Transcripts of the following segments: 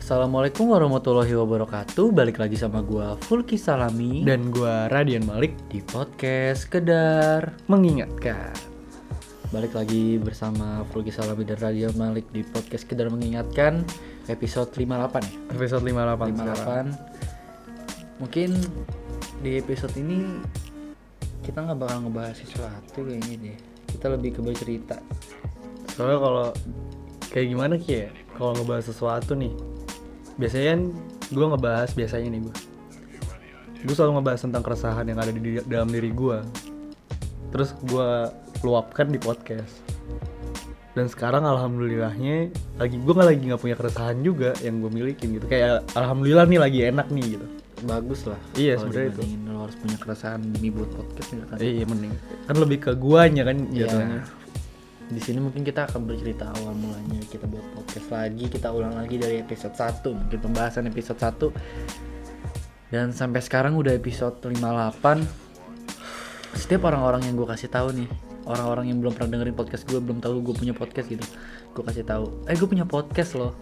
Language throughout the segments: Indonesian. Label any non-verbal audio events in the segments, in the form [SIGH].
Assalamualaikum warahmatullahi wabarakatuh. Balik lagi sama gua Fulki Salami. Dan gua Radian Malik. Di podcast Kedar mengingatkan. Balik lagi bersama Fulki Salami dan Radian Malik Di podcast Kedar Mengingatkan Episode 58 ya? Episode 58, sekarang. 58 Mungkin di episode ini Kita nggak bakal ngebahas sesuatu kayaknya deh. Kita lebih ke bercerita. Soalnya kalau kayak gimana Ki ya? Kalau ngebahas sesuatu nih, biasanya kan gue ngebahas biasanya nih gue. Gue selalu ngebahas tentang keresahan yang ada di dalam diri gue. Terus gue luapkan di podcast. Dan sekarang alhamdulillahnya lagi gue nggak lagi nggak punya keresahan juga yang gue milikin gitu. Kayak alhamdulillah nih lagi enak nih gitu. Bagus lah Iya, sebenarnya itu. Lo harus punya keresahan demi buat podcast gitu kan Iya mending. Kan lebih ke guanya kan Iya. jatuhnya. Di sini mungkin kita akan bercerita awal mulanya kita buat podcast lagi, kita ulang lagi dari episode 1, mungkin pembahasan episode 1. Dan sampai sekarang udah episode 58. Setiap orang-orang yang gue kasih tahu nih, orang-orang yang belum pernah dengerin podcast gue, belum tahu gue punya podcast gitu. Gue kasih tahu, "Eh, gue punya podcast loh."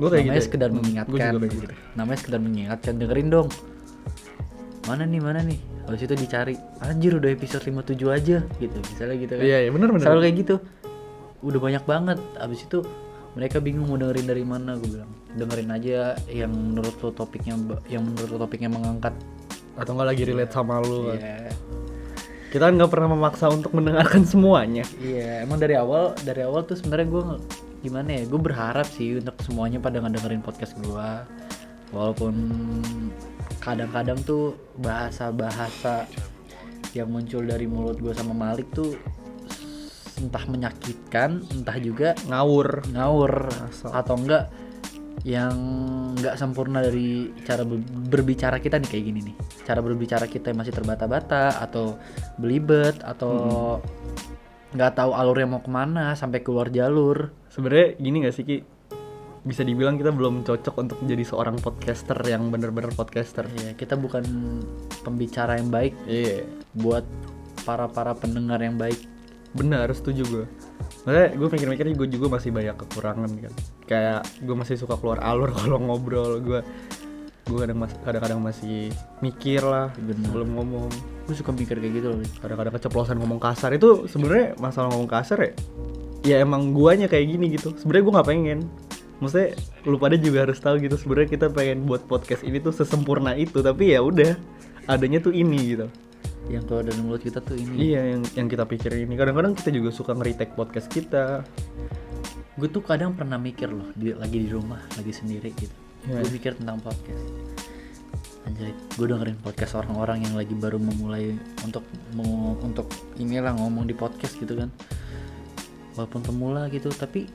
Gue kayak Namanya gitu. sekedar Hmm, mengingatkan. Gitu. gitu. Namanya sekedar mengingatkan, dengerin dong. Mana nih, mana nih? Habis itu dicari, anjir udah episode 57 aja gitu. Misalnya gitu kan. Iya, iya benar benar. selalu kayak gitu. Udah banyak banget. Abis itu mereka bingung mau dengerin dari mana gue bilang. Dengerin aja yang menurut lo topiknya yang menurut lo topiknya mengangkat. Atau nggak lagi relate sama lu kan. iya. Kita kan nggak pernah memaksa untuk mendengarkan semuanya. Iya emang dari awal dari awal tuh sebenarnya gue gimana ya gue berharap sih untuk semuanya pada ngedengerin podcast gue walaupun kadang-kadang tuh bahasa-bahasa yang muncul dari mulut gue sama Malik tuh entah menyakitkan entah juga ngawur. ngawur. Asal. atau enggak yang enggak sempurna dari cara ber- berbicara kita nih kayak gini nih. Cara berbicara kita yang masih terbata-bata atau belibet atau nggak tahu alurnya mau ke mana sampai keluar jalur. Sebenarnya gini nggak sih ki bisa dibilang kita belum cocok untuk menjadi seorang podcaster yang bener-bener podcaster. Ya kita bukan pembicara yang baik iya. buat para para pendengar yang baik. Benar setuju gue Maksudnya gue mikir-mikir gue juga masih banyak kekurangan kan. Kayak gue masih suka keluar alur [LAUGHS] kalau ngobrol. Gue gue kadang mas- kadang-kadang masih mikir lah Bener. sebelum ngomong. Gue suka mikir kayak gitu loh kadang-kadang keceplosan ngomong kasar. Itu sebenarnya masalah ngomong kasar ya? Ya emang guanya kayak gini gitu. Sebenarnya gue nggak pengen maksudnya lu pada juga harus tahu gitu sebenarnya kita pengen buat podcast ini tuh sesempurna itu tapi ya udah adanya tuh ini gitu. Yang keluar dari mulut kita tuh ini. Iya yang yang kita pikir ini. Kadang-kadang kita juga suka nge-retake podcast kita. Gue tuh kadang pernah mikir loh di, lagi di rumah lagi sendiri gitu. Iya. gue mikir tentang podcast. Anjir gue dengerin podcast orang-orang yang lagi baru memulai untuk mau untuk inilah ngomong di podcast gitu kan. Walaupun pemula gitu tapi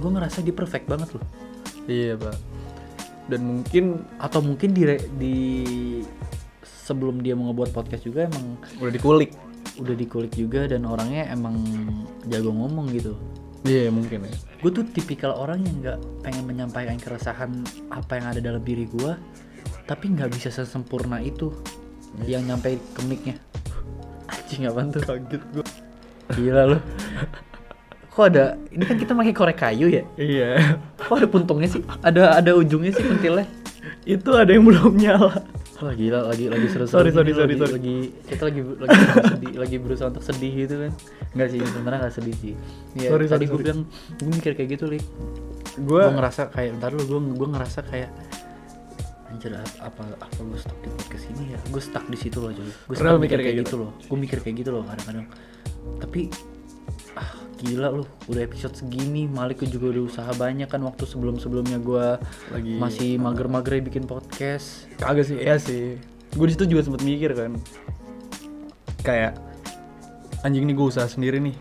gue ngerasa dia perfect banget loh. Iya pak. Dan mungkin atau mungkin di di sebelum dia mau ngebuat podcast juga emang udah dikulik. Udah dikulik juga dan orangnya emang jago ngomong gitu. Iya mungkin ya. Gue tuh tipikal orang yang nggak pengen menyampaikan keresahan apa yang ada dalam diri gue tapi nggak bisa sesempurna itu yang nyampe ke mic-nya. Anjing apaan tuh? Kaget gue gila loh kok ada ini kan kita pakai korek kayu ya? Iya. Kok ada puntungnya sih? Ada ada ujungnya sih pentilnya? Itu ada yang belum nyala. Wah gila lagi lagi seru Sorry, sorry, sorry, lagi, sorry. lagi kita lagi lagi [LAUGHS] sedih lagi berusaha untuk sedih gitu kan? Nggak sih sebenarnya nggak sedih sih. Ya, Sorry, tadi sorry, gue bilang gue mikir kayak gitu lik. Gue ngerasa kayak ntar lu gue gue ngerasa kayak anjir apa apa gue stuck di podcast ini ya? Gue stuck di situ loh cuy. Gue mikir kayak kayak gitu loh. Gue mikir kayak gitu loh kadang-kadang. Tapi gila loh udah episode segini Malik juga udah usaha banyak kan waktu sebelum sebelumnya gue lagi masih mager-mager bikin podcast Kagak sih, iya sih. Gue di situ juga sempet mikir kan. Kayak anjing nih gue usaha sendiri nih.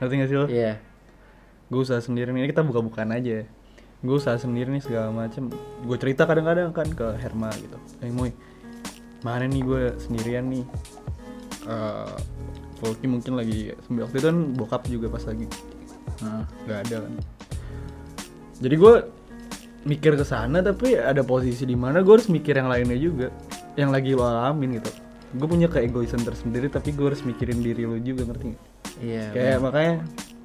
Ngerti gak sih lo? iya Gue usaha sendiri nih. Ini kita buka-bukaan aja. Gue usaha sendiri nih segala macem. Gue cerita kadang-kadang kan ke Herma gitu. Eh Moy, mana nih gue sendirian nih. Eh, Volky mungkin lagi waktu itu kan bokap juga pas lagi. Nah, nggak ada kan. Jadi gue mikir ke sana tapi ada posisi di mana gue harus mikir yang lainnya juga yang lagi lo alamin gitu. Gue punya keegoisan tersendiri tapi gue harus mikirin diri lo juga ngerti nggak? iya kayak makanya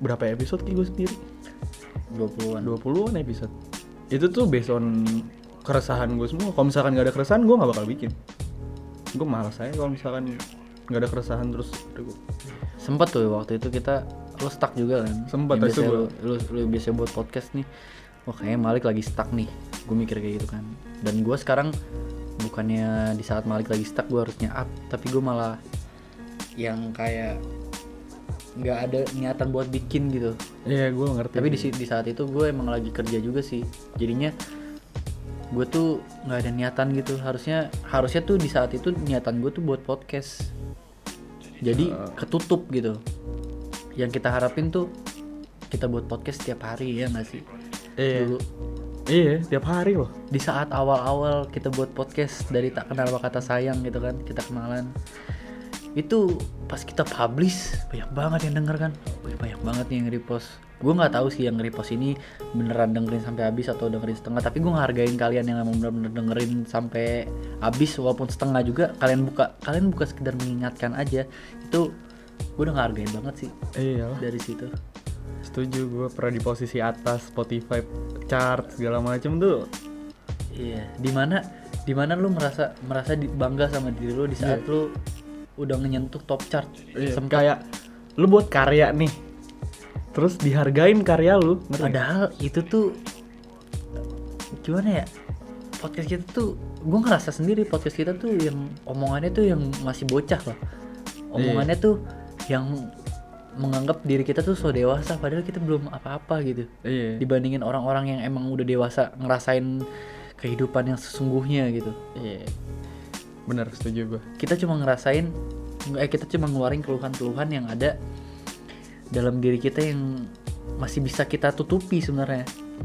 berapa episode ki gue sendiri? 20-an 20-an episode. Itu tuh based on keresahan gue semua. Kalau misalkan nggak ada keresahan gue nggak bakal bikin. Gue malas aja kalau misalkan nggak ada keresahan terus aduh, sempet tuh waktu itu kita lu stuck juga kan? Sempet, biasa lu, lu, lu biasa buat podcast nih. Wah kayaknya Malik lagi stuck nih. Gue mikir kayak gitu kan. Dan gue sekarang bukannya di saat Malik lagi stuck gue harusnya up. Tapi gue malah yang kayak nggak ada niatan buat bikin gitu. Iya gue ngerti. Tapi di, di saat itu gue emang lagi kerja juga sih. Jadinya gue tuh nggak ada niatan gitu. Harusnya harusnya tuh di saat itu niatan gue tuh buat podcast jadi ketutup gitu. Yang kita harapin tuh kita buat podcast setiap hari ya nggak sih? Iya. Dulu. Iya tiap hari loh. Di saat awal-awal kita buat podcast dari tak kenal kata sayang gitu kan kita kenalan itu pas kita publish banyak banget yang denger kan. Wih, banyak banget nih yang repost. Gue nggak tahu sih yang repost ini beneran dengerin sampai habis atau dengerin setengah. Tapi gue ngehargain kalian yang emang bener-bener dengerin sampai habis walaupun setengah juga. Kalian buka kalian buka sekedar mengingatkan aja. Itu gue udah ngehargain banget sih iya. dari situ. Setuju gue pernah di posisi atas Spotify chart segala macem tuh. Iya, di mana di mana lu merasa merasa bangga sama diri lu di saat lu udah nyentuh top chart. Iya, Sempet- kayak lu buat karya nih terus dihargain karya lu ngerti padahal itu tuh gimana ya? Podcast kita tuh gue ngerasa sendiri podcast kita tuh yang omongannya tuh yang masih bocah loh. Omongannya tuh yang menganggap diri kita tuh so dewasa padahal kita belum apa-apa gitu. iya Dibandingin orang-orang yang emang udah dewasa ngerasain kehidupan yang sesungguhnya gitu. iya bener setuju gue kita cuma ngerasain eh kita cuma ngeluarin keluhan-keluhan yang ada dalam diri kita yang masih bisa kita tutupi sebenarnya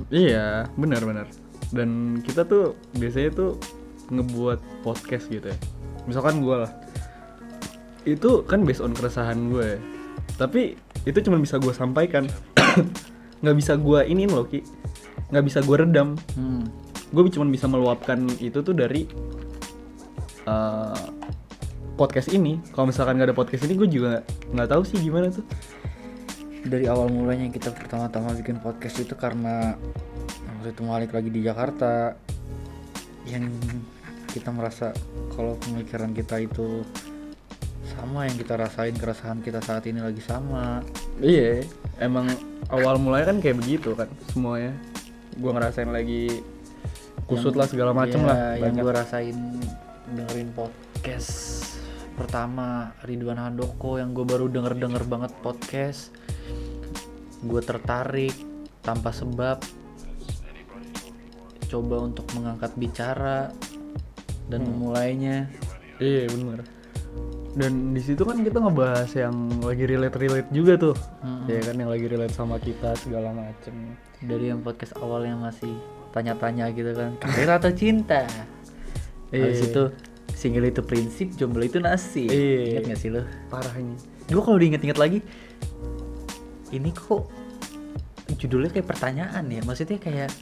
Iya, benar-benar. Dan kita tuh biasanya tuh ngebuat podcast gitu ya. Misalkan gue lah, itu kan based on keresahan gue. Tapi itu cuma bisa gue sampaikan, [COUGHS] nggak bisa gue iniin loh ki, nggak bisa gue redam. hmm. Gue cuma bisa meluapkan itu tuh dari eh, podcast ini. Kalau misalkan nggak ada podcast ini, gue juga nggak tahu sih gimana tuh. dari awal mulanya kita pertama-tama bikin podcast itu karena waktu itu Malik lagi di Jakarta yang kita merasa kalau pemikiran kita itu sama yang kita rasain keresahan kita saat ini lagi sama Iya, emang awal mulanya kan kayak begitu kan semuanya. Gua ngerasain lagi kusut lah segala macem Iya, lah. yang banyak. gue rasain dengerin podcast pertama Ridwan Handoko yang gue baru denger denger banget podcast gue tertarik tanpa sebab coba untuk mengangkat bicara dan memulainya Iya bener. Dan di situ kan kita ngebahas yang lagi relate relate juga tuh, Mm-mm. ya kan yang lagi relate sama kita segala macem. dari yang podcast awalnya masih tanya-tanya gitu kan karir atau cinta Habis Iya. itu single itu prinsip jomblo itu nasib Iya. ingat gak sih lo Parah ini. gue kalau diinget-inget lagi ini kok judulnya kayak pertanyaan ya maksudnya kayak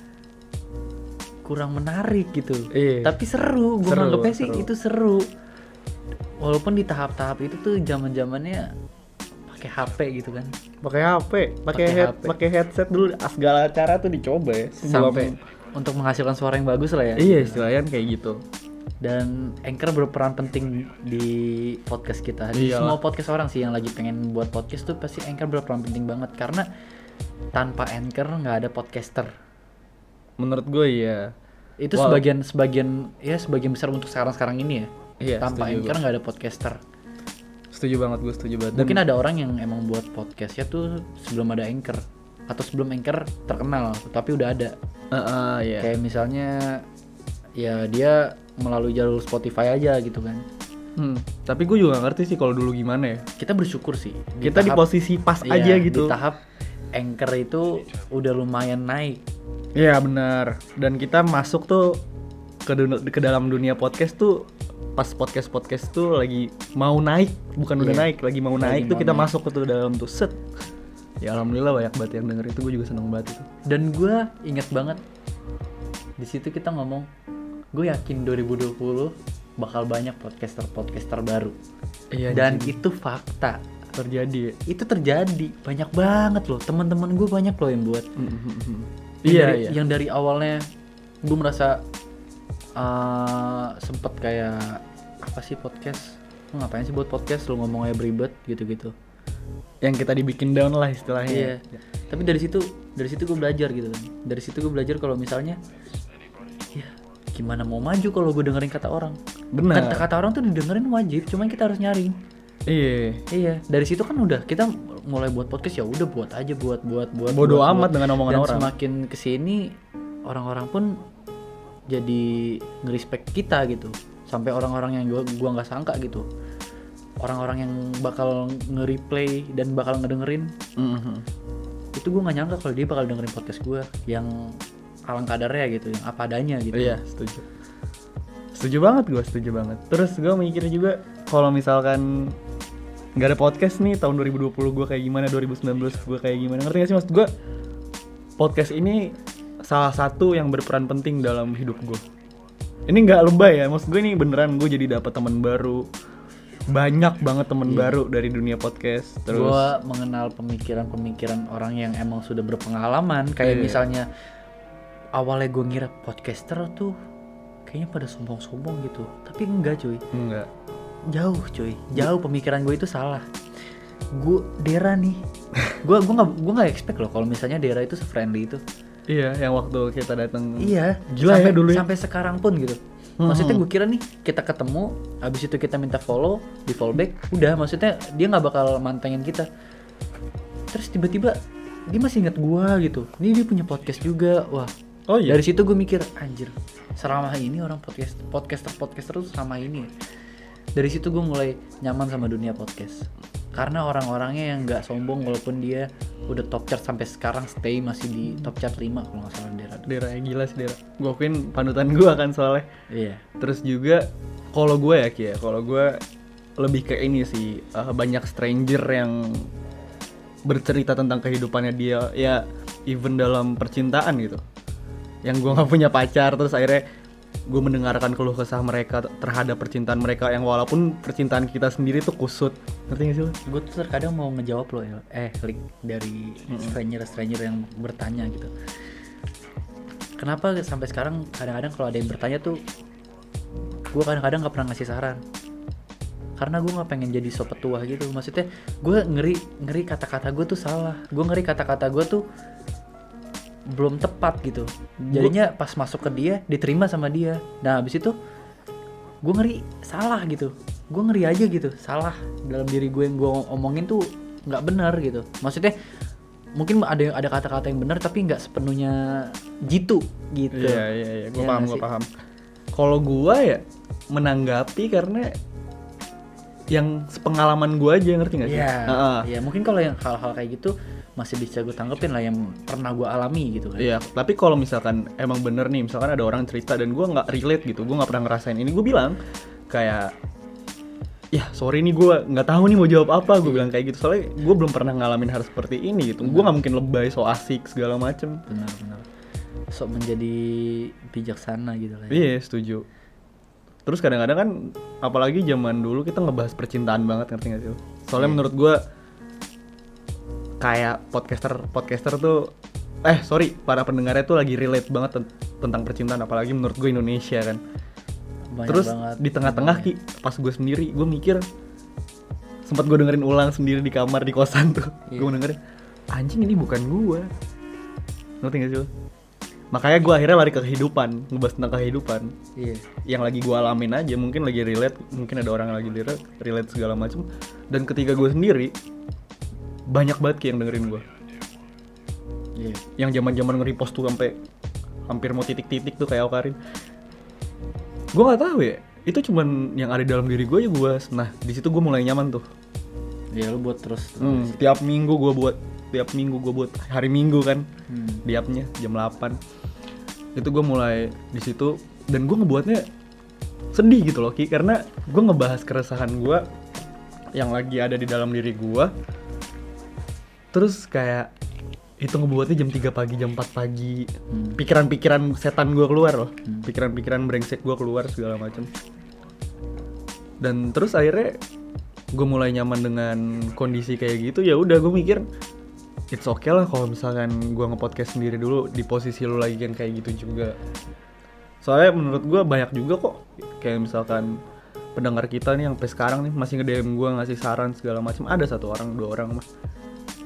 kurang menarik gitu Iya. tapi seru gue nganggepnya sih seru. itu seru walaupun di tahap-tahap itu tuh zaman zamannya pakai HP gitu kan Pakai HP, pakai head, pakai headset dulu. Segala cara tuh dicoba ya. sebelum- sampai untuk menghasilkan suara yang bagus lah ya Iya istilahnya kayak gitu. Dan Anchor berperan penting di podcast kita. Di Iyalah. semua podcast orang sih yang lagi pengen buat podcast tuh pasti Anchor berperan penting banget karena tanpa Anchor nggak ada podcaster. Menurut gue ya. Itu Wow. sebagian sebagian ya sebagian besar untuk sekarang-sekarang ini ya. Iya, tanpa Anchor nggak ada podcaster. Setuju banget gue setuju banget. Dan- Mungkin ada orang yang emang buat podcastnya tuh sebelum ada Anchor atau sebelum Anchor terkenal, tapi udah ada. Ah, ah, iya. Kayak misalnya ya dia melalui jalur Spotify aja gitu kan. Hmm, Tapi gue juga gak ngerti sih kalau dulu gimana ya. Kita bersyukur sih. Kita di tahap- posisi pas Iya, aja gitu. Di tahap anchor itu udah lumayan naik. Iya benar. Dan kita masuk tuh ke ke dalam dunia podcast tuh pas podcast podcast tuh lagi mau naik, bukan udah Iya. naik, lagi mau Lagi naik tuh mau kita naik. masuk ke tuh dalam tuh set. Ya alhamdulillah banyak banget yang denger itu gue juga seneng banget itu. Dan gue inget banget di situ kita ngomong, gue yakin 2020 bakal banyak podcaster-podcaster baru. Iya Dan itu fakta. terjadi. ya. Itu terjadi banyak banget loh. Teman-teman gue banyak loh yang buat. Mm, mm, mm. Yang Iya, dari, iya. Yang dari awalnya gue merasa eh sempet kayak apa sih podcast? Lu ngapain sih buat podcast? Lu ngomongnya beribet gitu-gitu. yang kita dibikin down lah istilahnya Iya. Tapi dari situ dari situ gue belajar gitu kan. Dari situ gue belajar kalau misalnya ya gimana mau maju kalau gue dengerin kata orang. benar Kata, kata orang tuh didengerin wajib, cuman kita harus nyaring. iya Iya, dari situ kan udah kita mulai buat podcast ya udah buat aja buat buat buat. Bodo buat, amat buat. dengan omongan Dan orang. semakin ke sini orang-orang pun jadi ngerespect kita gitu. Sampai orang-orang yang gua gua nggak sangka gitu. Orang-orang yang bakal nge-replay dan bakal ngedengerin Mhm. itu gue nggak nyangka kalau dia bakal dengerin podcast gue yang alang kadarnya gitu, yang apa adanya gitu. Iya, setuju. Setuju banget gue, setuju banget. Terus gue mikir juga kalau misalkan nggak ada podcast nih tahun 2020 gue kayak gimana, 2019 gue kayak gimana. Ngerti gak sih maksud gue? Podcast ini salah satu yang berperan penting dalam hidup gue. Ini nggak lebay ya, maksud gue ini beneran gue jadi dapat teman baru. Banyak banget teman baru dari dunia podcast. Terus gue mengenal pemikiran-pemikiran orang yang emang sudah berpengalaman kayak Iya. misalnya awalnya gue ngira podcaster tuh kayaknya pada sombong-sombong gitu. Tapi enggak cuy. Enggak. jauh cuy. Jauh pemikiran gue itu salah. Gue Dera nih. [LAUGHS] Gue gue nggak gue nggak expect loh kalau misalnya Dera itu friendly itu. Iya, yang waktu kita datang. iya. Gila ya sampai, dulu ya. sampai sekarang pun gitu. Hmm. maksudnya gue kira nih kita ketemu habis itu kita minta follow di follow back udah. Maksudnya dia nggak bakal mantengin kita. Terus tiba-tiba dia masih inget gua gitu. Ini dia punya podcast juga. Wah Oh iya. dari situ gue mikir anjir seramah ini orang podcast podcaster podcaster tuh seramah ini ya?" dari situ gue mulai nyaman sama dunia podcast karena orang-orangnya yang nggak sombong walaupun dia udah top chart sampai sekarang stay masih di top chart 5 kalau nggak salah Dera Dera yang gila sih Dera. Gue akuin panutan gue kan soalnya. iya Terus juga kalau gue ya Ki ya, kalau gue lebih ke ini sih eh, banyak stranger yang bercerita tentang kehidupannya dia ya even dalam percintaan gitu. Yang gue nggak punya pacar terus akhirnya gue mendengarkan keluh kesah mereka terhadap percintaan mereka yang walaupun percintaan kita sendiri tuh kusut. Ngerti gak sih lo? gue tuh terkadang mau ngejawab lo ya eh klik dari stranger stranger yang bertanya gitu. Kenapa sampai sekarang kadang-kadang kalau ada yang bertanya tuh gue kadang-kadang nggak pernah ngasih saran. Karena gue nggak pengen jadi so petua gitu. Maksudnya gue ngeri ngeri kata-kata gue tuh salah. Gue ngeri kata-kata gue tuh belum tepat gitu. Jadinya pas masuk ke dia diterima sama dia. Nah habis itu gue ngeri salah gitu. Gue ngeri aja gitu salah. Dalam diri gue yang gue omongin tuh nggak benar gitu. Maksudnya mungkin ada ada kata-kata yang benar tapi nggak sepenuhnya jitu gitu. Iya iya iya, gue Iya paham nggak gue paham. Kalau gue ya menanggapi karena yang sepengalaman gue aja ngerti gak sih? Iya, Heeh. iya mungkin kalau yang hal-hal kayak gitu masih bisa gue tanggepin lah yang pernah gue alami gitu kan. Iya, tapi kalau misalkan emang bener nih, misalkan ada orang cerita dan gue nggak relate gitu, gue nggak pernah ngerasain ini, gue bilang kayak, ya sorry nih gue nggak tahu nih mau jawab apa, gue bilang kayak gitu. Soalnya gue belum pernah ngalamin hal seperti ini gitu. Gue nggak mungkin lebay, so asik segala macem. Benar-benar. Sok menjadi bijaksana gitu lah. ya. Iya, setuju. Terus kadang-kadang kan, apalagi zaman dulu kita ngebahas percintaan banget, ngerti gak sih? Soalnya Iya. menurut gue kayak podcaster podcaster tuh eh sorry para pendengarnya tuh lagi relate banget ten- tentang percintaan apalagi menurut gue Indonesia kan Banyak terus banget. di tengah-tengah ki pas gue sendiri gue mikir sempat gue dengerin ulang sendiri di kamar di kosan tuh Iya. gue dengerin anjing ini bukan gue ngerti gak sih lo? makanya gue akhirnya lari ke kehidupan ngebahas tentang kehidupan Iya. yang lagi gue alamin aja mungkin lagi relate mungkin ada orang yang lagi relate relate segala macam dan ketika gue sendiri banyak banget ki yang dengerin gue Iya. yang zaman zaman nge-repost tuh sampai hampir mau titik-titik tuh kayak Okarin gue nggak tahu ya itu cuman yang ada di dalam diri gue ya gue nah di situ gue mulai nyaman tuh Iya lu buat terus. Hmm, tiap minggu gue buat tiap minggu gue buat hari minggu kan Hmm. di upnya jam 8 itu gue mulai di situ dan gue ngebuatnya sedih gitu loh Ki karena gue ngebahas keresahan gue yang lagi ada di dalam diri gue terus kayak itu ngebuatnya jam 3 pagi jam 4 pagi. Hmm. pikiran-pikiran setan gue keluar loh. Pikiran-pikiran brengsek gue keluar segala macam dan terus akhirnya gue mulai nyaman dengan kondisi kayak gitu ya udah gue mikir it's okay lah kalau misalkan gua nge-podcast sendiri dulu di posisi lu lagi kan kayak gitu juga. Soalnya menurut gua banyak juga kok kayak misalkan pendengar kita nih yang sampai sekarang nih masih nge-DM gua ngasih saran segala macam ada satu orang dua orang mah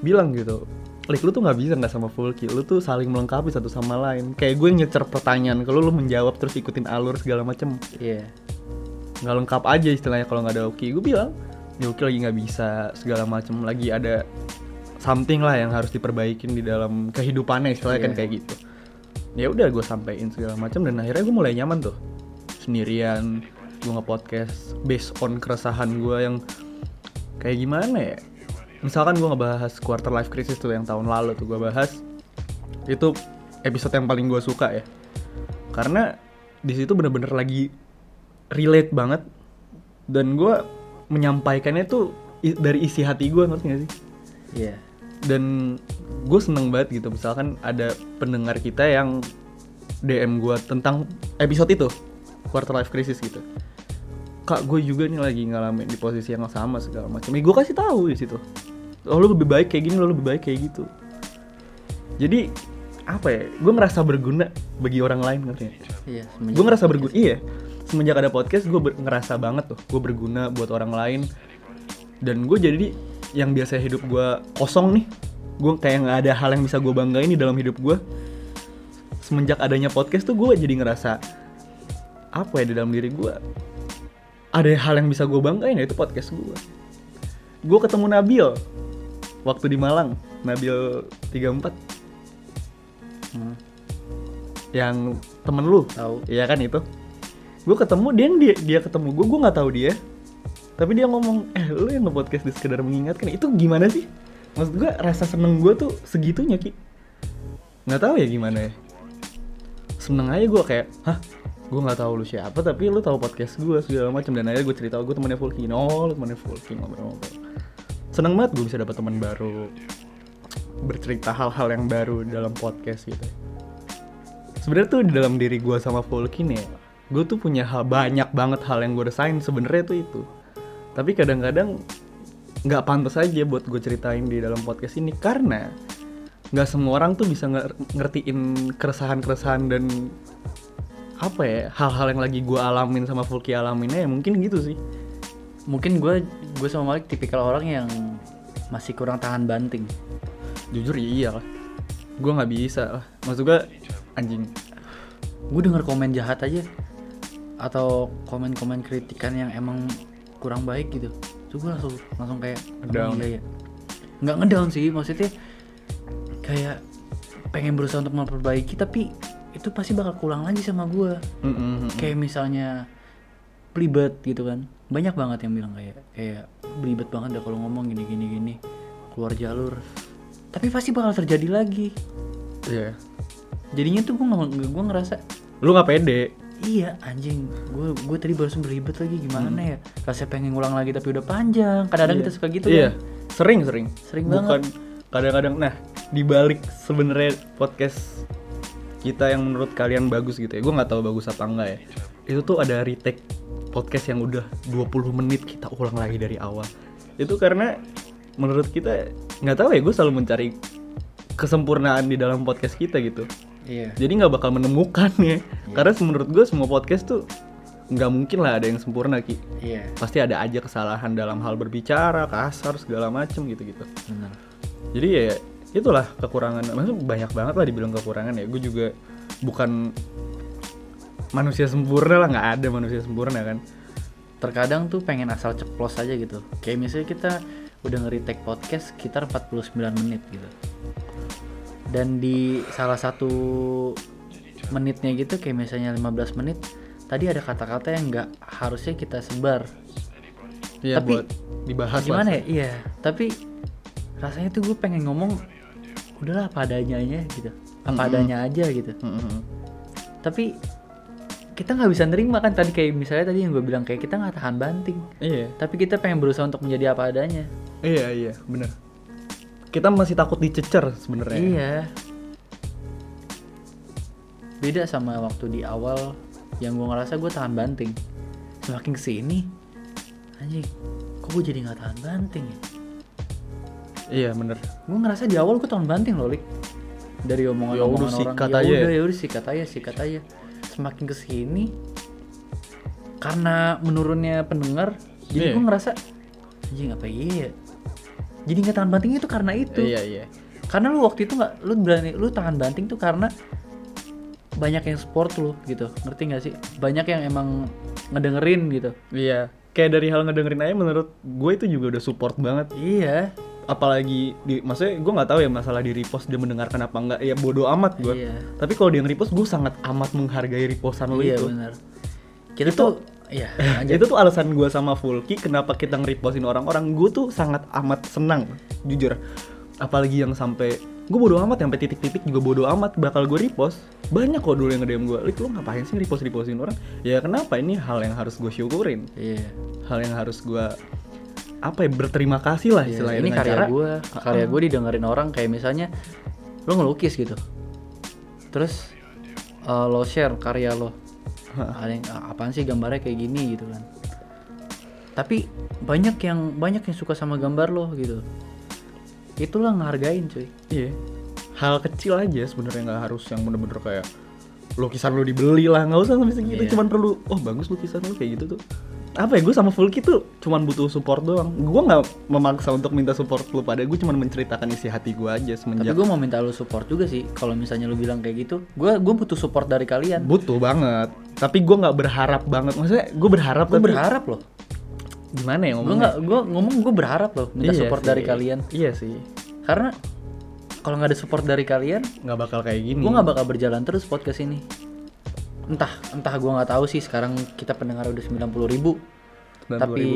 bilang gitu Lik lu tuh nggak bisa nggak sama Fulki, lu tuh saling melengkapi satu sama lain. Kayak gue nyecer pertanyaan, kalau lu menjawab terus ikutin alur segala macem Iya. nggak lengkap aja istilahnya kalau nggak ada Oki. Gue bilang, ya Oki lagi nggak bisa segala macem, lagi ada something lah yang harus diperbaikin di dalam kehidupannya istilahnya kan Iya. kayak gitu. Ya udah gue sampein segala macem dan akhirnya gue mulai nyaman tuh sendirian gue nge-podcast based on keresahan gue yang kayak gimana ya misalkan gue ngebahas quarter life crisis tuh yang tahun lalu tuh gue bahas itu episode yang paling gue suka ya. Karena di situ bener-bener lagi relate banget dan gue menyampaikannya tuh dari isi hati gue ngerti gak sih? Iya. dan gue seneng banget gitu misalkan ada pendengar kita yang DM gue tentang episode itu quarter life crisis gitu. Kak gue juga nih lagi ngalamin di posisi yang sama segala macam. Ya gue kasih tahu di situ oh lu lebih baik kayak gini lo lebih baik kayak gitu. Jadi apa ya gue ngerasa berguna bagi orang lain ngerti? Iya. gue ngerasa berguna iya. Semenjak ada podcast gue ngerasa banget tuh gue berguna buat orang lain. Dan gue jadi yang biasa hidup gue kosong nih. Gue kayak nggak ada hal yang bisa gue banggain di dalam hidup gue semenjak adanya podcast tuh gue jadi ngerasa apa ya di dalam diri gue ada hal yang bisa gue banggain yaitu podcast gue gue ketemu Nabil waktu di Malang Nabil 34 Hmm, yang temen lu tahu. Iya kan itu. Gue ketemu dia dia dia ketemu gue, gue nggak tahu dia. Tapi dia ngomong, eh lu yang nge-podcast di sekedar mengingatkan itu gimana sih? Maksud gue rasa seneng gue tuh segitunya ki. Nggak tahu ya gimana ya. Seneng aja gue kayak, hah? Gue nggak tahu lu siapa, tapi lu tahu podcast gue segala macam dan akhirnya gue cerita gue temennya oh lu temennya Fulki ngobrol-ngobrol. Seneng banget gue bisa dapat teman baru, bercerita hal-hal yang baru dalam podcast gitu. Sebenarnya tuh di dalam diri gue sama Fulkin ya gue tuh punya hal banyak banget hal yang gue resain sebenarnya tuh itu. Tapi kadang-kadang nggak pantas aja buat gue ceritain di dalam podcast ini karena nggak semua orang tuh bisa nger- ngertiin keresahan-keresahan dan apa ya hal-hal yang lagi gue alamin sama Fulki alaminnya ya mungkin gitu sih. Mungkin gue gue sama Malik tipikal orang yang masih kurang tahan banting. jujur ya iya lah gue nggak bisa lah maksud gue anjing Gue denger komen jahat aja atau komen-komen kritikan yang emang kurang baik gitu. Tuh gue langsung langsung kayak Down. "Emang iya ya. Nggak ngedown sih, maksudnya kayak pengen berusaha untuk memperbaiki tapi itu pasti bakal kulang lagi sama gue. Mm-mm. kayak misalnya belibet gitu kan banyak banget yang bilang kayak kayak belibet banget dah kalau ngomong gini gini gini. Keluar jalur. Tapi pasti bakal terjadi lagi. Iya. jadinya tuh gue gue ngerasa lu nggak pede. Iya anjing. Gue gue tadi barusan belibet lagi gimana ya? Rasanya pengen ngulang lagi tapi udah panjang. Kadang-kadang kita suka gitu iya. kan. Sering sering. Sering bukan kadang-kadang. Nah dibalik sebenarnya podcast kita yang menurut kalian bagus gitu ya. Gue nggak tahu bagus apa enggak ya. Itu tuh ada retake podcast yang udah 20 menit kita ulang lagi dari awal. Itu karena menurut kita nggak tahu ya gue selalu mencari kesempurnaan di dalam podcast kita gitu. Iya. Jadi nggak bakal menemukan ya. Karena menurut gue semua podcast tuh nggak mungkin lah ada yang sempurna ki. Iya. Pasti ada aja kesalahan dalam hal berbicara kasar segala macem gitu gitu benar. Jadi ya itulah kekurangan. Maksudnya banyak banget lah dibilang kekurangan ya. Gue juga bukan manusia sempurna lah nggak ada manusia sempurna kan. Terkadang tuh pengen asal ceplos aja gitu. Kayak misalnya kita udah nge-retake podcast sekitar 49 menit gitu. Dan di salah satu menitnya gitu kayak misalnya 15 menit tadi ada kata-kata yang nggak harusnya kita sebar. Iya Tapi, buat dibahas gimana lah ya? Iya. Tapi rasanya tuh gue pengen ngomong udahlah apa adanya aja gitu. Apa Mm-mm. adanya aja gitu. Mm-mm. tapi kita nggak bisa nerima kan tadi kayak misalnya tadi yang gue bilang kayak kita nggak tahan banting. Iya. Tapi kita pengen berusaha untuk menjadi apa adanya. Iya iya bener. Kita masih takut dicecer sebenarnya. Iya. Beda sama waktu di awal yang gue ngerasa gue tahan banting. Semakin ke sini anjing kok gue jadi nggak tahan banting ya? Iya bener. Gue ngerasa di awal gue tahun banting loh lik. Dari omongan Ya udah, omongan orang. sikat ya udah ya. ya udah sikat aja sikat aja semakin ke sini karena menurunnya pendengar jadi Iya. gue ngerasa anjing apa iya ya?" jadi nggak tahan banting itu karena itu. Iya iya. Karena lu waktu itu nggak lu berani lu tahan banting tuh karena banyak yang support lu gitu. Ngerti nggak sih? Banyak yang emang ngedengerin gitu. Iya. Kayak dari hal ngedengerin aja menurut gue itu juga udah support banget. Iya apalagi di maksudnya gue nggak tahu ya masalah di repost dia mendengarkan apa enggak ya bodoh amat gue Iya. tapi kalau dia nge-repost gue sangat amat menghargai repostan lo iya itu. benar. Kita Itu- tuh iya [LAUGHS] itu tuh alasan gue sama Fulki kenapa kita nge-repostin orang-orang. Gue tuh sangat amat senang jujur. Apalagi yang sampai gue bodo amat sampai titik-titik juga bodo amat. Bakal gue repost banyak kok dulu yang nge-DM gue Lik lu ngapain sih repost repostin orang? Ya kenapa? Ini hal yang harus gue syukurin. Iya. Hal yang harus gue apa ya berterima kasih lah Iya, istilahnya ini karya cara gue karya gue didengerin orang kayak misalnya lo ngelukis gitu. Terus eh, lo share karya lo. Ada yang "Ah, apaan sih gambarnya kayak gini? gitu kan. Tapi banyak yang banyak yang suka sama gambar lo gitu. Itulah ngehargain cuy. Iya. Hal kecil aja sebenarnya nggak harus yang bener-bener kayak lukisan lu dibeli lah nggak usah sampai segitu Iya. cuman perlu oh bagus lukisan lu kayak gitu tuh apa ya gue sama Fulki tuh cuman butuh support doang. Gue nggak memaksa untuk minta support lu pada gue cuman menceritakan isi hati gue aja tapi semenjak gue mau minta lo support juga sih kalau misalnya lo bilang kayak gitu. Gue gue butuh support dari kalian. Butuh banget. Tapi gue nggak berharap banget. Maksudnya gue berharap gue tapi berharap loh. Gimana ya gue ngomongnya? nggak gue ngomong gue berharap loh minta Iya support sih. dari kalian. Iya sih. Karena kalau nggak ada support dari kalian nggak bakal kayak gini gue nggak bakal berjalan terus podcast ini entah entah gue nggak tahu sih sekarang kita pendengar udah 90 ribu 92.000. tapi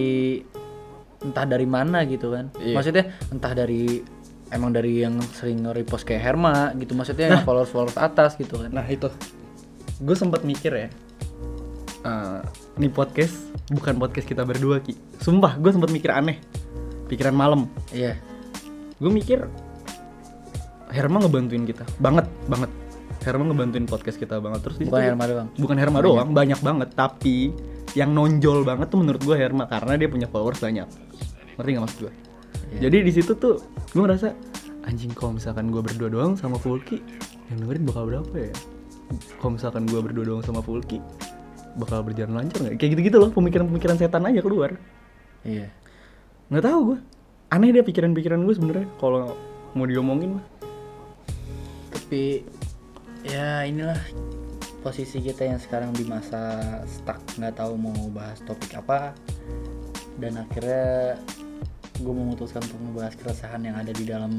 entah dari mana gitu kan Iya. maksudnya entah dari emang dari yang sering nge-repost kayak Herma gitu maksudnya yang followers followers atas gitu kan Nah itu, gue sempat mikir ya, eh ini podcast bukan podcast kita berdua ki. Sumpah, gue sempat mikir aneh, pikiran malam. iya Gue mikir Herma ngebantuin kita, banget banget. Herma ngebantuin podcast kita banget terus bukan Herma doang Bukan Herma doang, banyak banget. Tapi yang nonjol banget tuh menurut gue Herma karena dia punya followers banyak. Ngerti gak maksud gue? Iya. Jadi di situ tuh gue ngerasa anjing kalau misalkan gue berdua doang sama Fulki yang dengerin bakal berapa ya? Kalau misalkan gue berdua doang sama Fulki bakal berjalan lancar nggak? Kayak gitu-gitu loh pemikiran-pemikiran setan aja keluar. iya Nggak tahu gue. Aneh dia pikiran-pikiran gue sebenarnya kalau mau diomongin mah. tapi ya inilah posisi kita yang sekarang di masa stuck nggak tahu mau bahas topik apa dan akhirnya gue memutuskan untuk membahas keresahan yang ada di dalam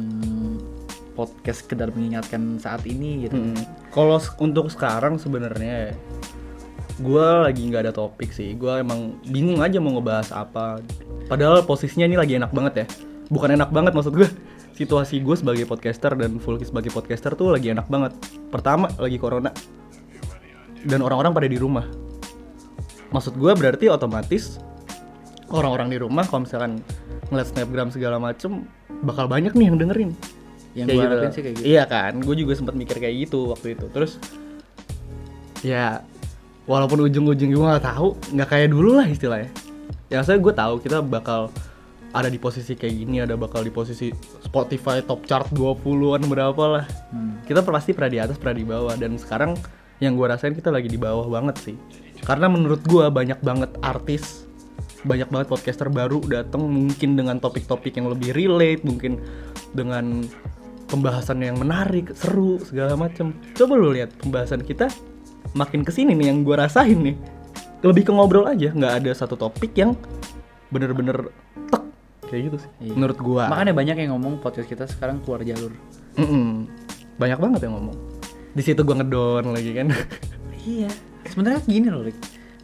podcast sekedar mengingatkan saat ini gitu Mm-mm. Kalau untuk sekarang sebenarnya gue lagi nggak ada topik sih. Gue emang bingung aja mau ngebahas apa. Padahal posisinya ini lagi enak banget ya. Bukan enak banget maksud gue. Situasi gue sebagai podcaster dan Fulki sebagai podcaster tuh lagi enak banget. Pertama lagi corona dan orang-orang pada di rumah. Maksud gue berarti otomatis orang-orang di rumah kalau misalkan ngeliat snapgram segala macem bakal banyak nih yang dengerin yang Kayak gue gitu. sih kayak gitu Iya kan, gue juga sempat mikir kayak gitu waktu itu. Terus ya walaupun ujung-ujung gue nggak tahu, nggak kayak dulu lah istilahnya. Ya saya gue tahu kita bakal ada di posisi kayak gini, ada bakal di posisi Spotify top chart 20-an berapa lah. Hmm. Kita pasti pernah di atas, pernah di bawah dan sekarang yang gue rasain kita lagi di bawah banget sih. Karena menurut gue banyak banget artis banyak banget podcaster baru datang mungkin dengan topik-topik yang lebih relate, mungkin dengan pembahasan yang menarik, seru segala macam. Coba lu lihat pembahasan kita makin ke sini nih yang gue rasain nih lebih ke ngobrol aja, nggak ada satu topik yang bener-bener kayak gitu sih. Iya. Menurut gua. makanya banyak yang ngomong podcast kita sekarang keluar jalur Mm-mm. banyak banget yang ngomong. Di situ gua ngedon lagi kan. [LAUGHS] iya sebenarnya gini loh Rick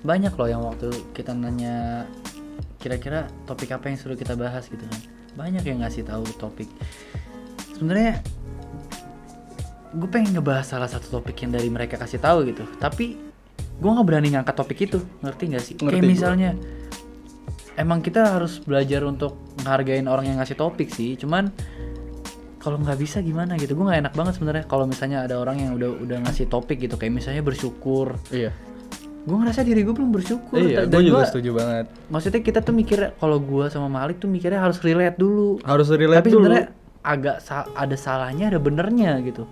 banyak loh yang waktu kita nanya kira-kira topik apa yang seru kita bahas gitu kan banyak yang ngasih tahu topik sebenarnya gue pengen ngebahas salah satu topik yang dari mereka kasih tahu gitu tapi gue nggak berani ngangkat topik itu ngerti nggak sih Ngerti kayak misalnya emang kita harus belajar untuk menghargain orang yang ngasih topik sih. Cuman kalau nggak bisa gimana gitu? Gue nggak enak banget sebenarnya kalau misalnya ada orang yang udah udah ngasih topik gitu. Kayak misalnya bersyukur. Iya. gue ngerasa diri gue belum bersyukur. Iya Dan gue juga gua- setuju banget. maksudnya kita tuh mikir kalau gue sama Malik tuh mikirnya harus relate dulu. Harus relate tapi dulu. sebenarnya agak sa- ada salahnya ada benernya gitu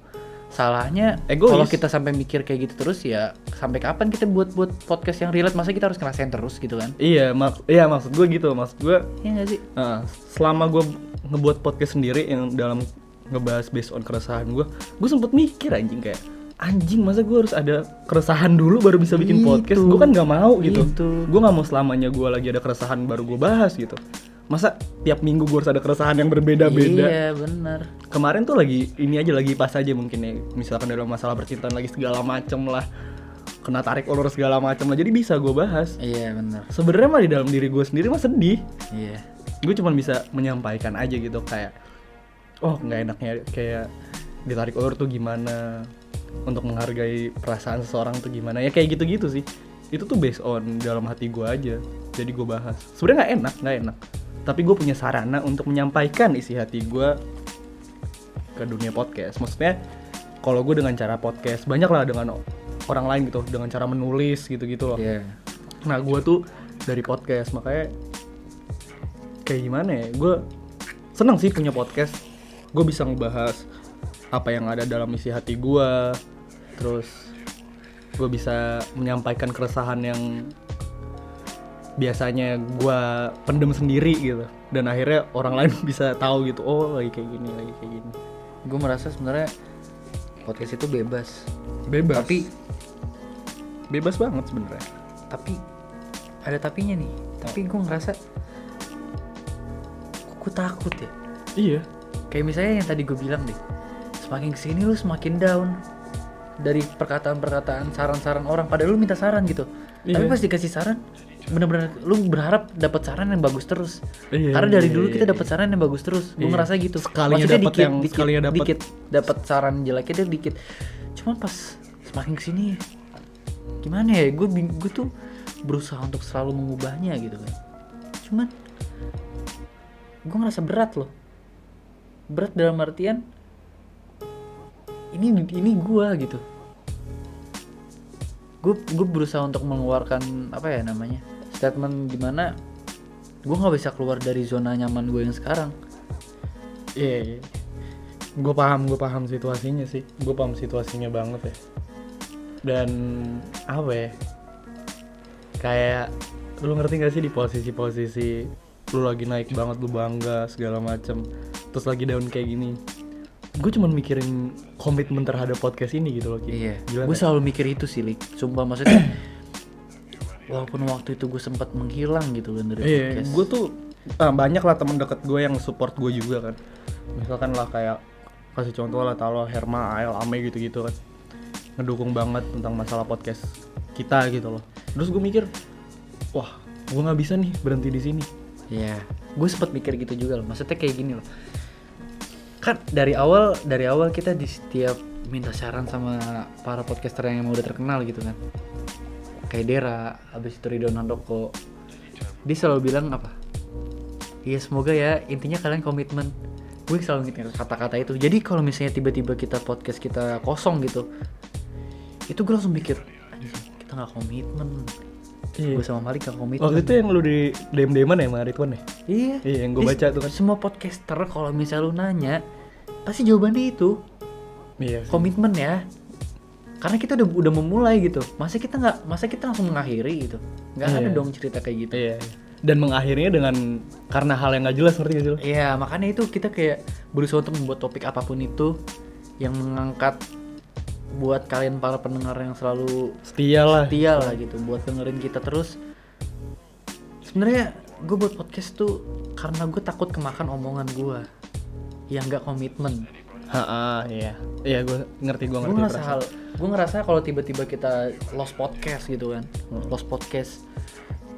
salahnya Egois. kalau kita sampai mikir kayak gitu terus ya sampai kapan kita buat buat podcast yang relate masa kita harus ngerasain terus gitu kan iya mak iya maksud gue gitu maksud gue Iya gak sih Nah, selama gue ngebuat podcast sendiri yang dalam ngebahas based on keresahan gue, gue sempet mikir anjing kayak anjing masa gue harus ada keresahan dulu baru bisa bikin Itu. podcast gue kan nggak mau gitu Itu. gue nggak mau selamanya gue lagi ada keresahan baru gue bahas gitu masa tiap minggu gue harus ada keresahan yang berbeda-beda? Iya bener. Kemarin tuh lagi ini aja lagi pas aja mungkin ya. Misalkan dalam masalah percintaan lagi segala macem lah. Kena tarik ulur segala macem lah. Jadi bisa gue bahas. Iya bener. Sebenarnya mah di dalam diri gue sendiri mah sedih. Iya. Gue cuma bisa menyampaikan aja gitu kayak oh nggak enaknya kayak ditarik ulur tuh gimana? Untuk menghargai perasaan seseorang tuh gimana? Ya kayak gitu-gitu sih. Itu tuh based on dalam hati gue aja. Jadi gue bahas. Sebenarnya nggak enak nggak enak tapi gue punya sarana untuk menyampaikan isi hati gue ke dunia podcast. Maksudnya kalau gue dengan cara podcast banyak lah dengan orang lain gitu dengan cara menulis gitu-gitu loh. Iya. Nah gue tuh dari podcast makanya kayak gimana ya gue seneng sih punya podcast. Gue bisa ngebahas apa yang ada dalam isi hati gue terus gue bisa menyampaikan keresahan yang biasanya gue pendem sendiri gitu. Dan akhirnya orang lain [LAUGHS] bisa tahu gitu oh lagi kayak gini lagi kayak gini. Gue merasa sebenarnya podcast itu bebas. Bebas? Tapi bebas banget sebenarnya. Tapi ada tapinya nih. Tapi gue ngerasa gue takut ya. Iya. Kayak misalnya yang tadi gue bilang deh semakin ke sini lu semakin down dari perkataan-perkataan saran-saran orang. Padahal lu minta saran gitu. Tapi Iya. pas dikasih saran bener-bener lu berharap dapat saran yang bagus terus. Iya, karena dari iya, dulu iya, kita iya. dapat saran yang bagus terus. Gue Iya. ngerasa gitu. Sekalinya dikit, yang- dikit, sekalinya dapet- dikit. Dapat saran jeleknya dia dikit. Cuma pas semakin ke sini gimana ya gue gue tuh berusaha untuk selalu mengubahnya gitu kan. Cuman gue ngerasa berat loh. Berat dalam artian ini ini gue gitu. Gue gue berusaha untuk mengeluarkan apa ya namanya statement di mana gue nggak bisa keluar dari zona nyaman gue yang sekarang Iya, gue paham, gue paham situasinya sih. Gue paham situasinya banget ya. Dan apa ya? Kayak lu ngerti gak sih di posisi-posisi lu lagi naik banget, lu bangga segala macem, terus lagi down kayak gini. Gue cuman mikirin komitmen terhadap podcast ini gitu loh. Ki. iya gue selalu mikir itu sih Lik. sumpah maksudnya walaupun waktu itu gue sempat menghilang gitu kan dari Iya, podcast gue tuh ah, banyak lah temen deket gue yang support gue juga kan. Misalkan lah kayak kasih contoh lah Talo, Herma, Ael, Ame gitu-gitu kan. Ngedukung banget tentang masalah podcast kita gitu loh. Terus gue mikir, wah, gue nggak bisa nih berhenti di sini. Iya, gue sempat mikir gitu juga loh. Maksudnya kayak gini loh. Kan dari awal dari awal kita di setiap minta saran sama para podcaster yang emang udah terkenal gitu kan. Kayak Dera, habis itu Ridwan Handoko. Dia selalu bilang apa? Iya semoga ya intinya kalian komitmen. Gue selalu ngingetin kata-kata itu. Jadi kalau misalnya tiba-tiba kita podcast kita kosong gitu, itu gue langsung mikir, "Anjing, kita nggak komitmen. Iya. Gue sama Malik gak komitmen. Waktu itu yang lu di DM-DM ya sama Ridwan ya? Iya. Iya, yang Di- baca tuh kan. Semua podcaster kalau misal lu nanya, pasti jawabannya itu Iya. komitmen ya. Karena kita udah udah memulai gitu. Masa kita nggak, masa kita langsung mengakhiri gitu? Nggak Iya. ada dong cerita kayak gitu. Iya. Dan mengakhirinya dengan karena hal yang nggak jelas ngerti gak sih lu? Iya, makanya itu kita kayak berusaha untuk membuat topik apa pun itu yang mengangkat buat kalian para pendengar yang selalu Setia lah. setia lah gitu buat dengerin kita terus sebenarnya gue buat podcast tuh karena gue takut kemakan omongan gue yang gak komitmen Iya. Iya, gue ngerti, gue gue ngerti. ngerasa perasaan. hal gue ngerasa kalau tiba-tiba kita lost podcast gitu kan lost podcast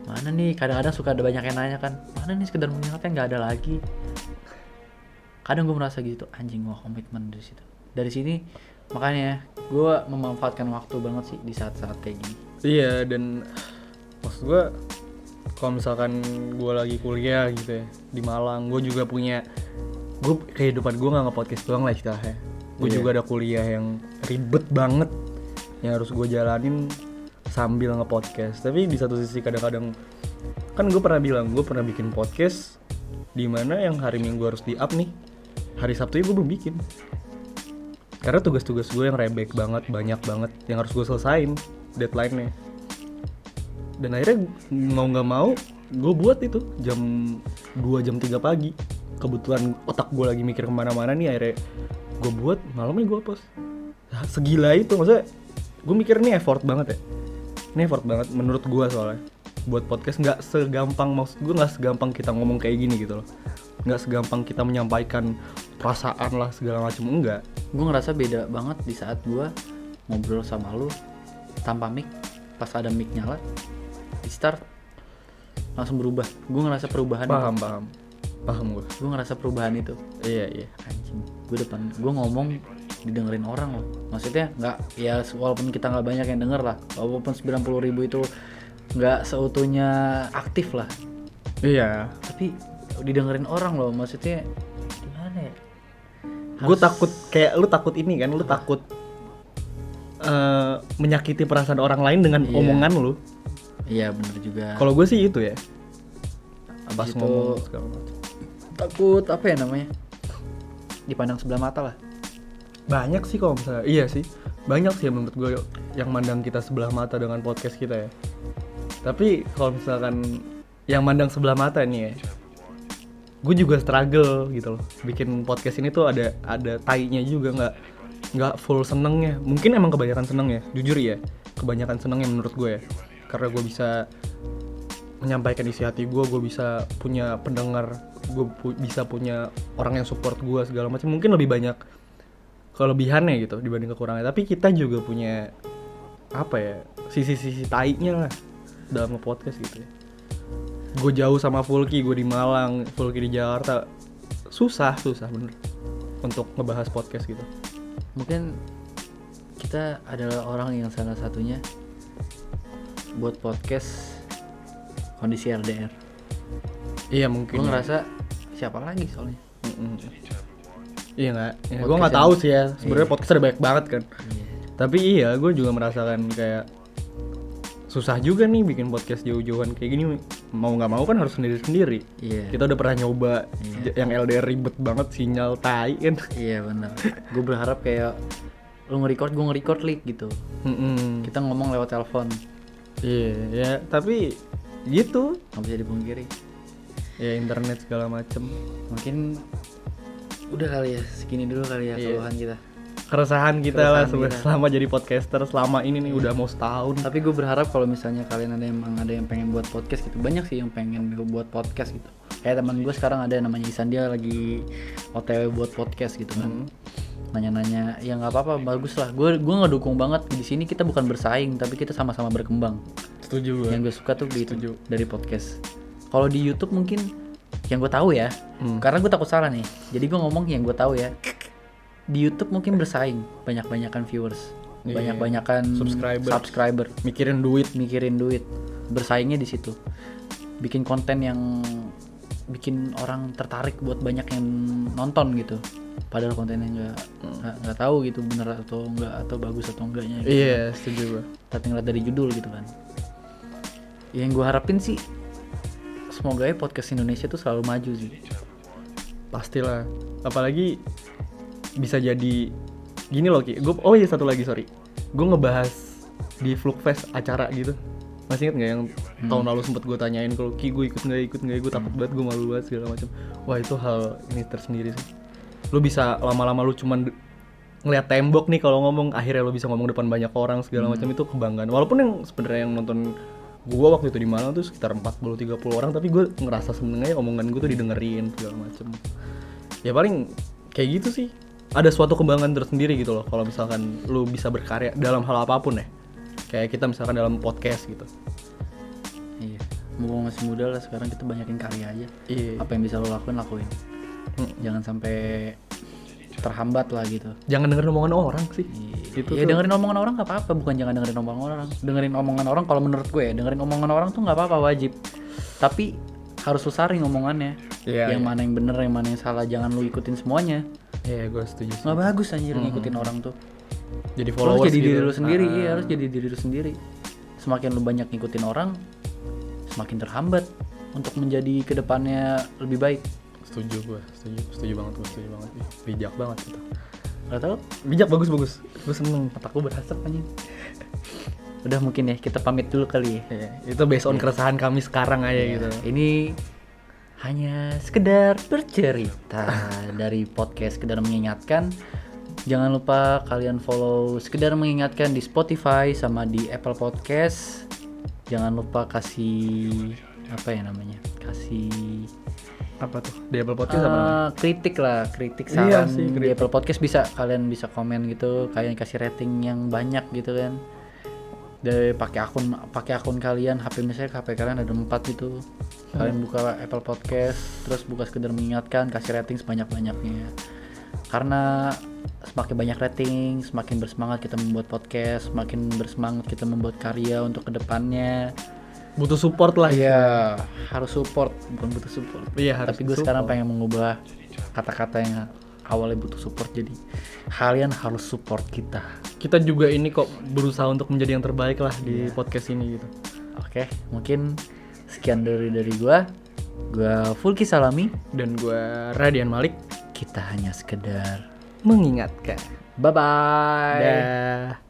mana nih kadang-kadang suka ada banyak yang nanya kan mana nih sekedar mengingatkan nggak ada lagi kadang gue merasa gitu anjing gue komitmen dari situ dari sini makanya gue memanfaatkan waktu banget sih di saat-saat kayak gini Iya dan maksud gue kalau misalkan gue lagi kuliah gitu ya di Malang, gue juga punya gue kehidupan gue nggak nge-podcast doang lah istilahnya. Gue Iya. juga ada kuliah yang ribet banget yang harus gue jalanin sambil nge-podcast tapi di satu sisi kadang-kadang kan gue pernah bilang gue pernah bikin podcast di mana yang hari minggu harus di up nih hari sabtu gue belum bikin karena tugas-tugas gue yang rebek banget banyak banget yang harus gue selesain deadline-nya dan akhirnya mau nggak mau gue buat itu jam 2 jam 3 pagi kebetulan otak gue lagi mikir ke mana-mana nih akhirnya gue buat malamnya gue post. Segila itu maksudnya gue mikir ini effort banget ya. Ini effort banget menurut gue soalnya. Buat podcast nggak segampang maksud gue nggak segampang kita ngomong kayak gini gitu loh. Nggak segampang kita menyampaikan perasaan lah segala macam. Enggak gue ngerasa beda banget di saat gue ngobrol sama lu tanpa mic. Pas ada mic nyala di start langsung berubah. Gue ngerasa perubahan paham paham paham gue gue ngerasa perubahan itu. Iya iya. Anjing. Gue depan gue ngomong didengerin orang loh. Maksudnya nggak ya walaupun kita nggak banyak yang denger lah walaupun 90.000 ribu itu nggak seutuhnya aktif lah. Iya. Tapi didengerin orang loh maksudnya gimana ya? Gue Harus- takut kayak lu takut ini kan lu takut eh, menyakiti perasaan orang lain dengan Iya. omongan lu. Iya bener juga. Kalau gue sih itu ya. Pas itu- ngomong segala macam takut apa ya namanya? Dipandang sebelah mata lah. Banyak sih kalau misalnya iya sih. Banyak sih menurut gue yang mandang kita sebelah mata dengan podcast kita ya. Tapi kalau misalkan yang mandang sebelah mata nih ya gue juga struggle gitu loh. Bikin podcast ini tuh ada ada tainya juga nggak nggak full senengnya. Mungkin emang kebanyakan seneng ya jujur ya. Kebanyakan senengnya menurut gue ya. Karena gue bisa menyampaikan isi hati gue gue bisa punya pendengar gue pu- bisa punya orang yang support gue segala macam. Mungkin lebih banyak kelebihannya gitu dibanding kekurangannya. Tapi kita juga punya apa ya sisi-sisi taiknya lah dalam nge-podcast gitu ya. Gue jauh sama Fulki gue di Malang Fulki di Jakarta. Susah susah bener untuk ngebahas podcast gitu. Mungkin kita adalah orang yang salah satunya buat podcast kondisi LDR iya mungkin. Gue ngerasa siapa lagi soalnya. Mm-mm. iya. Nggak? Ya, gue nggak tahu sih ya. Sebenarnya Iya. podcast ada banyak banget kan. Iya. tapi iya gue juga merasakan kayak susah juga nih bikin podcast jauh-jauhan kayak gini. Mau nggak mau kan harus sendiri sendiri iya. Kita udah pernah nyoba Iya. j- yang LDR ribet banget sinyal tai kan. Iya benar gue berharap kayak lu nge-record gue nge-record gitu. Mm-mm. kita ngomong lewat telepon. Iya ya tapi gitu. Nggak bisa dipungkiri. Ya internet segala macem. Mungkin udah kali ya segini dulu kali ya Iya. keluhan kita. Keresahan kita lah Keresahan sebe- kita. selama jadi podcaster selama ini nih udah mau setahun. Tapi gue berharap kalau misalnya kalian ada yang ada yang pengen buat podcast gitu banyak sih yang pengen buat podcast gitu. Kayak teman gue sekarang ada yang namanya Isan dia lagi otw buat podcast gitu kan. Nanya-nanya ya nggak apa-apa bagus lah. Gue gue ngedukung banget. Di sini kita bukan bersaing tapi kita sama-sama berkembang setuju gue yang gue suka tuh gitu Setuju. dari podcast. Kalau di YouTube mungkin yang gue tahu ya. Hmm. karena gue takut salah nih. Jadi gue ngomong yang gue tahu ya. Di YouTube mungkin bersaing. Banyak-banyakan viewers. Iya. banyak-banyakan Subscriber. subscriber. Mikirin duit. Mikirin duit. Bersaingnya di situ. Bikin konten yang bikin orang tertarik buat banyak yang nonton gitu. Padahal kontennya nggak nggak- nggak tahu gitu bener atau enggak atau bagus atau enggaknya gitu. iya setuju gue tapi ngeliat dari judul gitu kan yang gue harapin sih semoga ya podcast Indonesia tuh selalu maju sih. Pastilah. Apalagi bisa jadi gini loh ki. Gue oh iya satu lagi sorry. Gue ngebahas di Flugfest acara gitu. Masih inget nggak yang tahun lalu sempet gue tanyain kalau ki gue ikut nggak ikut nggak? Ikut takut banget gue malu banget segala macam. Wah itu hal ini tersendiri sih. Lu bisa lama-lama lu cuman ngeliat tembok nih kalau ngomong akhirnya lu bisa ngomong depan banyak orang segala macam itu kebanggaan. Walaupun yang sebenarnya yang nonton gua waktu itu di Malang tuh sekitar 40 30 orang tapi gue ngerasa seneng aja omongan gue tuh didengerin segala macem. Ya paling kayak gitu sih. Ada suatu kebanggaan tersendiri gitu loh kalau misalkan lu bisa berkarya dalam hal apa pun ya. Kayak kita misalkan dalam podcast gitu. Iya mumpung masih muda lah sekarang kita banyakin karya aja. Iya. Apa yang bisa lo lakuin lakuin. Mm. jangan sampai terhambat lah gitu jangan dengerin omongan orang sih Iya, Itu ya tuh- dengerin omongan orang nggak apa-apa, bukan jangan dengerin omongan orang. Dengerin omongan orang kalau menurut gue ya, dengerin omongan orang tuh nggak apa-apa wajib. Tapi harus lu saring omongannya. Iya, yang iya. mana yang bener, yang mana yang salah, jangan lu ikutin semuanya. iya gue setuju sih Nggak bagus anjir ngikutin orang tuh. jadi Lu harus followers jadi diri gitu. lu sendiri, Ah. iya harus jadi diri lu sendiri. semakin lu banyak ngikutin orang semakin terhambat untuk menjadi ke depannya lebih baik setuju gue setuju setuju banget gue setuju banget. Ih, bijak banget gitu Gak tau bijak bagus bagus. Gue seneng otakku berasap aja [LAUGHS] udah mungkin ya kita pamit dulu kali ya. Iya, itu based on keresahan kami sekarang aja Iya, gitu. Ini hanya sekedar bercerita [LAUGHS] dari podcast sekedar mengingatkan. Jangan lupa kalian follow sekedar mengingatkan di Spotify sama di Apple Podcast. Jangan lupa kasih apa ya namanya? Kasih apa tuh di Apple Podcast apa namanya? eh, kritik lah, kritik Iya saran sih, di kritik. Apple Podcast bisa kalian bisa komen gitu, kalian kasih rating yang banyak gitu kan. Dari pakai akun pakai akun kalian, HP misalnya HP kalian ada empat gitu. Kalian buka Apple Podcast, terus buka sekedar mengingatkan, kasih rating sebanyak-banyaknya. Karena semakin banyak rating, semakin bersemangat kita membuat podcast, semakin bersemangat kita membuat karya untuk ke depannya. Butuh support lah Iya, harus support, bukan butuh support. Iya, harus Tapi gue sekarang pengen mengubah kata-kata yang awalnya butuh support jadi kalian harus support kita. kita juga ini kok berusaha untuk menjadi yang terbaik lah di Iya. podcast ini gitu Oke, mungkin sekian dari dari gua. Gua Fulki Salami. dan gue Radian Malik Kita hanya sekedar mengingatkan bye bye. dah